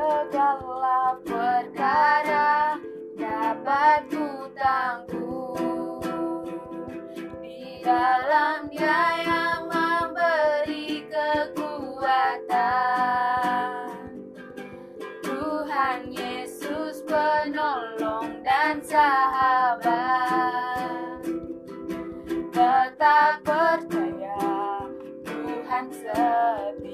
segala perkara dapat ku tangguh di dalam Dia yang memberi kekuatan. Tuhan Yesus penolong dan sahabat. Tetap percaya Tuhan setia.